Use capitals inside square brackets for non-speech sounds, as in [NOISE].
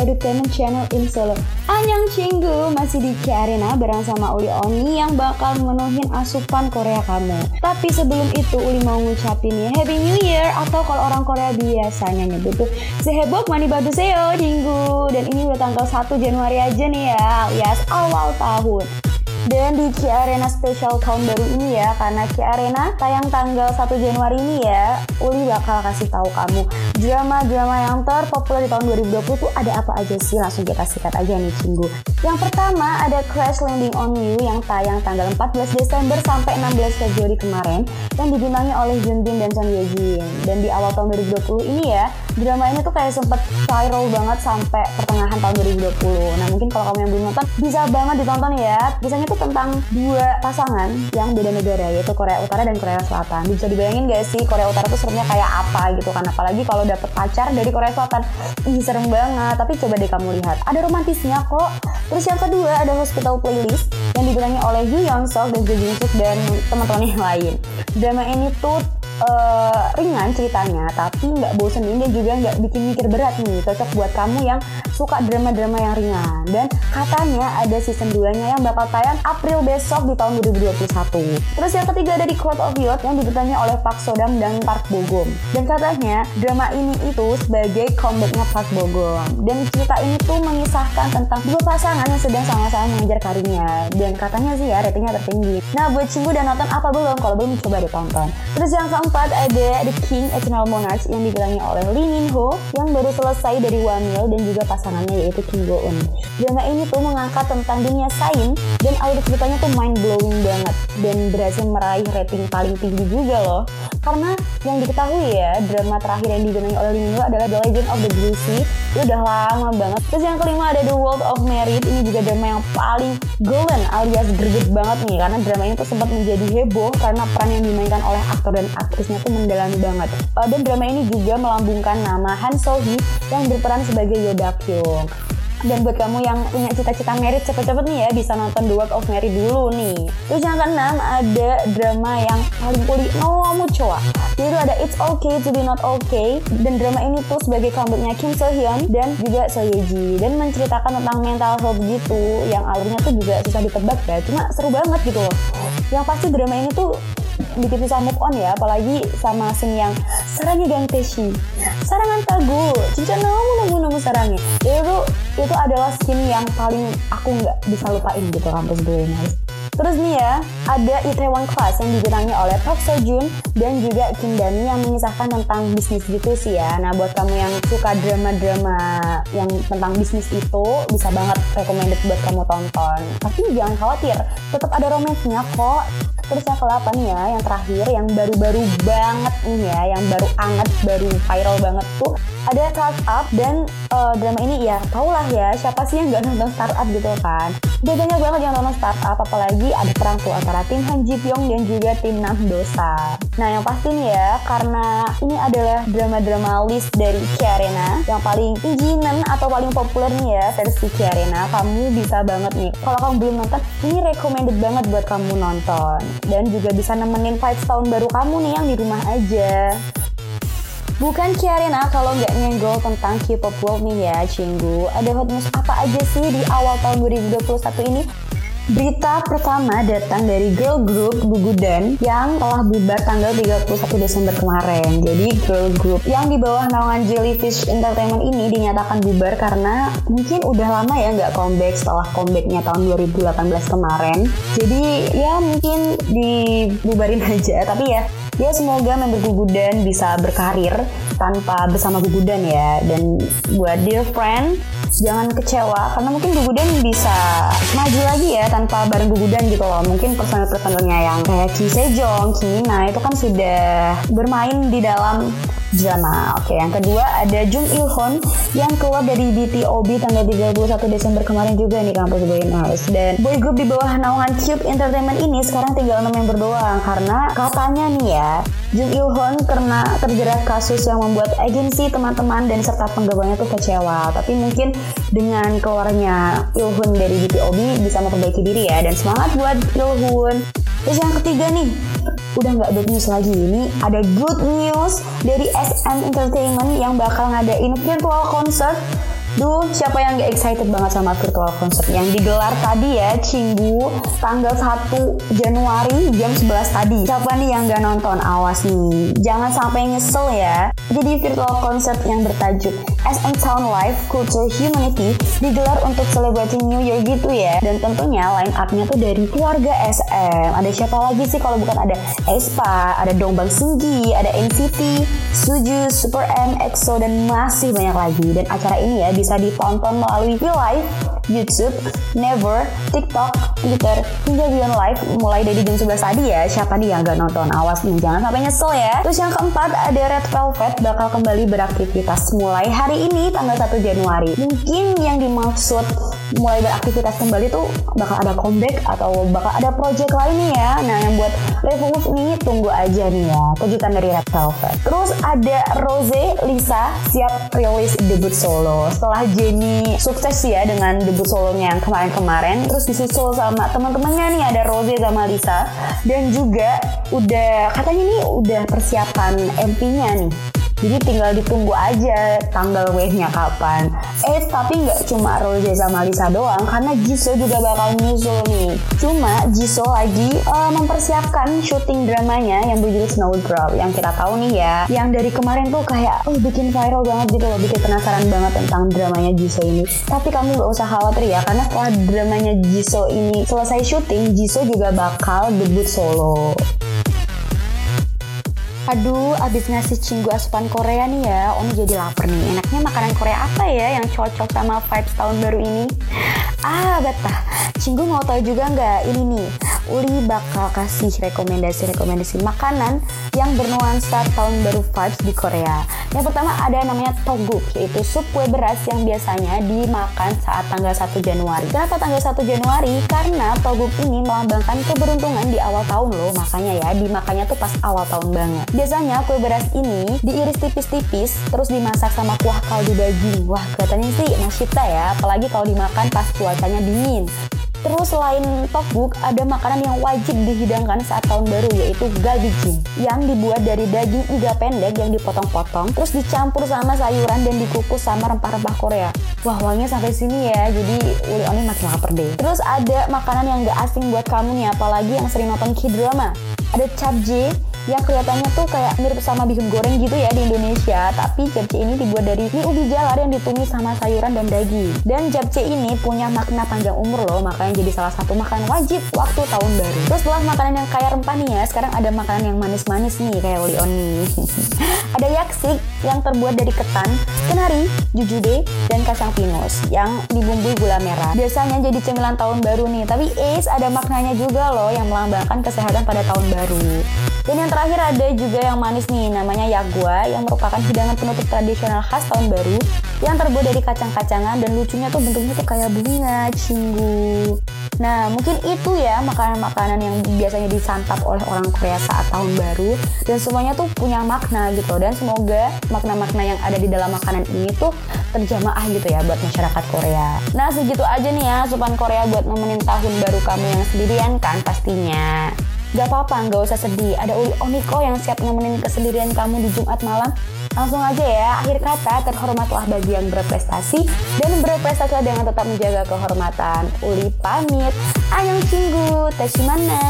Edutainment Channel in Solo. Anyang Cinggu masih di Arena bareng sama Uli Oni yang bakal memenuhin asupan Korea kamu. Tapi sebelum itu Uli mau ngucapin ya Happy New Year. Atau kalau orang Korea biasanya nyebut tuh Sehebok mani baguseo Cinggu. Dan ini udah tanggal 1 Januari aja nih ya alias awal tahun dan di Kia Arena Special tahun baru ini ya, karena Kia Arena tayang tanggal 1 Januari ini ya, Uli bakal kasih tahu kamu drama-drama yang terpopuler di tahun 2020 tuh ada apa aja sih? Langsung kita sikat aja nih Cinggu. Yang pertama ada Crash Landing on You yang tayang tanggal 14 Desember sampai 16 Februari kemarin yang dibintangi oleh Jun Bin dan Son Ye Jin. Dan di awal tahun 2020 ini ya, drama ini tuh kayak sempet viral banget sampai pertengahan tahun 2020. Nah mungkin kalau kamu yang belum nonton bisa banget ditonton ya. Biasanya tuh tentang dua pasangan yang beda negara yaitu Korea Utara dan Korea Selatan. Bisa dibayangin gak sih Korea Utara tuh seremnya kayak apa gitu kan? Apalagi kalau dapet pacar dari Korea Selatan. Ih serem banget. Tapi coba deh kamu lihat. Ada romantisnya kok. Terus yang kedua ada Hospital Playlist yang dibilangi oleh Yoo Yeon Sok dan Jo Jin Suk dan teman-teman yang lain. Drama ini tuh uh, ringan ceritanya tapi nggak bosenin dan juga nggak bikin mikir berat nih. Cocok buat kamu yang suka drama-drama yang ringan. Dan katanya ada season 2 nya yang bakal tayang April besok di tahun 2021 terus yang ketiga ada di Cloud of Youth yang dibintangi oleh Park Sodam dan Park Bogum. Dan katanya drama ini itu sebagai comebacknya Park Bogum. Dan cerita ini tuh mengisahkan tentang dua pasangan yang sedang sama-sama mengejar karirnya. Dan katanya sih ya ratingnya tertinggi. Nah buat Cinggu dan nonton apa belum? Kalau belum coba ditonton terus yang keempat ada The King Eternal Monarch yang digelangi oleh Lee Min Ho yang baru selesai dari Wamil dan juga pasangannya yaitu Kim Go Eun. Drama ini tuh mengangkat tentang dunia sains dan alur ceritanya tuh mind blowing banget dan berhasil meraih rating paling tinggi juga loh. Karena yang diketahui ya drama terakhir yang digelangi oleh Lee adalah The Legend of the Blue Sea itu udah lama banget. Terus yang kelima ada The World of Merit ini juga drama yang paling golden alias greget banget nih karena drama ini tuh sempat menjadi heboh karena peran yang dimainkan oleh aktor dan aktrisnya tuh mendalami banget. Uh, dan drama ini juga melambungkan nama Han So Hee yang berperan sebagai Yoda Kyung. Dan buat kamu yang punya cita-cita merit cepet-cepet nih ya bisa nonton The World of Mary dulu nih. Terus yang keenam ada drama yang paling kuli Nomu Choa. Yaitu ada It's Okay to Be Not Okay dan drama ini tuh sebagai comebacknya Kim So Hyun dan juga So Ye Ji dan menceritakan tentang mental health gitu yang alurnya tuh juga susah ditebak ya. Cuma seru banget gitu loh. Yang pasti drama ini tuh bikin susah move on ya apalagi sama scene yang sarangnya gang teshi sarangan tagu cinca namu namu namu sarangnya itu itu adalah scene yang paling aku nggak bisa lupain gitu kampus gue ini Terus nih ya, ada Itaewon Class yang dibintangi oleh Park Seo Joon dan juga Kim Dami yang mengisahkan tentang bisnis gitu sih ya. Nah buat kamu yang suka drama-drama yang tentang bisnis itu bisa banget recommended buat kamu tonton. Tapi jangan khawatir, tetap ada romansnya kok. Terus yang ke-8 ya, yang terakhir yang baru-baru banget nih ya, yang baru anget, baru viral banget tuh ada startup dan uh, drama ini ya tau lah ya siapa sih yang gak nonton startup gitu kan banyak banget yang nonton startup apalagi ada perang tuh antara tim Han Ji Pyong dan juga tim Nam Dosa. Nah yang pasti nih ya karena ini adalah drama-drama list dari Kiarena yang paling tingginan atau paling populer nih ya versi Kiarena kamu bisa banget nih. Kalau kamu belum nonton ini recommended banget buat kamu nonton. Dan juga bisa nemenin vibes tahun baru kamu nih yang di rumah aja Bukan Kiarina kalau nggak nyenggol tentang K-pop world nih ya, Cinggu. Ada hot news apa aja sih di awal tahun 2021 ini? Berita pertama datang dari girl group Gugudan yang telah bubar tanggal 31 Desember kemarin. Jadi girl group yang di bawah naungan Jellyfish Entertainment ini dinyatakan bubar karena mungkin udah lama ya nggak comeback setelah comebacknya tahun 2018 kemarin. Jadi ya mungkin dibubarin [LAUGHS] aja. Tapi ya ya semoga member Gugudan bisa berkarir tanpa bersama Gugudan ya dan buat dear friend jangan kecewa karena mungkin Gugudan bisa maju lagi ya tanpa bareng Gugudan gitu loh. Mungkin personel-personelnya yang kayak Ki Sejong, Ki Mina itu kan sudah bermain di dalam drama. Oke, yang kedua ada Jung Il Hon yang keluar dari BTOB tanggal 31 Desember kemarin juga nih kampus Boy House. Dan boy group di bawah naungan Cube Entertainment ini sekarang tinggal 6 member doang karena katanya nih ya Jung Il Hon karena terjerat kasus yang membuat agensi teman-teman dan serta penggabungnya tuh kecewa. Tapi mungkin dengan keluarnya Il Hun dari BTOB bisa memperbaiki diri ya dan semangat buat Il Hun. Terus yang ketiga nih, udah nggak bad news lagi ini ada good news dari SM Entertainment yang bakal ngadain virtual concert Duh, siapa yang gak excited banget sama virtual concert yang digelar tadi ya, Cinggu, tanggal 1 Januari jam 11 tadi. Siapa nih yang gak nonton? Awas nih, jangan sampai nyesel ya. Jadi virtual concert yang bertajuk SM Town Life Culture Humanity digelar untuk celebrating New Year gitu ya. Dan tentunya line up-nya tuh dari keluarga SM. Ada siapa lagi sih kalau bukan ada Espa, ada Dongbang Singgi, ada NCT, Suju, Super M, EXO, dan masih banyak lagi. Dan acara ini ya bisa ditonton melalui live YouTube, Never, TikTok, Twitter, hingga Beyond Live mulai dari jam 11 tadi ya. Siapa nih yang gak nonton? Awas nih, jangan sampai nyesel ya. Terus yang keempat ada Red Velvet bakal kembali beraktivitas mulai hari ini tanggal 1 Januari. Mungkin yang dimaksud mulai beraktivitas kembali tuh bakal ada comeback atau bakal ada project lain nih ya. Nah yang buat Revolve ini tunggu aja nih ya kejutan dari Red Velvet. Terus ada Rose Lisa siap rilis debut solo. Setelah Jennie sukses ya dengan debut solonya yang kemarin-kemarin, terus disusul sama teman-temannya nih ada Rose sama Lisa dan juga udah katanya nih udah persiapan MP-nya nih jadi tinggal ditunggu aja tanggal wave-nya kapan. Eh tapi nggak cuma Rose sama Lisa doang, karena Jisoo juga bakal nyusul nih. Cuma Jisoo lagi uh, mempersiapkan syuting dramanya yang berjudul Snowdrop yang kita tahu nih ya. Yang dari kemarin tuh kayak oh bikin viral banget gitu loh, bikin penasaran banget tentang dramanya Jisoo ini. Tapi kamu nggak usah khawatir ya, karena setelah dramanya Jisoo ini selesai syuting, Jisoo juga bakal debut solo. Aduh, abis ngasih cinggu asupan Korea nih ya, Oni jadi lapar nih. Enaknya makanan Korea apa ya yang cocok sama vibes tahun baru ini? Ah, betah. Cinggu mau tahu juga nggak ini nih? Uli bakal kasih rekomendasi-rekomendasi makanan yang bernuansa tahun baru vibes di Korea. Yang pertama ada namanya toguk, yaitu sup kue beras yang biasanya dimakan saat tanggal 1 Januari. Kenapa tanggal 1 Januari? Karena toguk ini melambangkan keberuntungan di awal tahun loh, makanya ya dimakannya tuh pas awal tahun banget. Biasanya kue beras ini diiris tipis-tipis, terus dimasak sama kuah kaldu daging. Wah, kelihatannya sih nasyita ya, apalagi kalau dimakan pas cuacanya dingin. Terus selain tokguk, ada makanan yang wajib dihidangkan saat tahun baru yaitu galbijin yang dibuat dari daging iga pendek yang dipotong-potong terus dicampur sama sayuran dan dikukus sama rempah-rempah Korea. Wah wanginya sampai sini ya, jadi Uli Oni makin lapar deh. Terus ada makanan yang gak asing buat kamu nih, apalagi yang sering nonton K-drama. Ada capje yang kelihatannya tuh kayak mirip sama bihun goreng gitu ya di Indonesia tapi japchae ini dibuat dari mie ubi jalar yang ditumis sama sayuran dan daging dan japchae ini punya makna panjang umur loh makanya jadi salah satu makanan wajib waktu tahun baru terus setelah makanan yang kaya rempah nih ya sekarang ada makanan yang manis-manis nih kayak Leon nih [LAUGHS] ada yaksik yang terbuat dari ketan, kenari, jujube, dan kacang pinus yang dibumbui gula merah. Biasanya jadi cemilan tahun baru nih, tapi es ada maknanya juga loh yang melambangkan kesehatan pada tahun baru. Dan yang terakhir ada juga yang manis nih, namanya yagua yang merupakan hidangan penutup tradisional khas tahun baru yang terbuat dari kacang-kacangan dan lucunya tuh bentuknya tuh kayak bunga, cinggu. Nah, mungkin itu ya makanan-makanan yang biasanya disantap oleh orang Korea saat tahun baru dan semuanya tuh punya makna gitu dan semoga makna-makna yang ada di dalam makanan ini tuh terjamaah gitu ya buat masyarakat Korea. Nah, segitu aja nih ya supan Korea buat nemenin tahun baru kamu yang sendirian kan pastinya. Gak apa-apa, gak usah sedih. Ada Uli Oniko yang siap nemenin kesendirian kamu di Jumat malam. Langsung aja ya, akhir kata terhormatlah bagi yang berprestasi dan berprestasilah dengan tetap menjaga kehormatan. Uli pamit. Ayang cinggu, teshimana.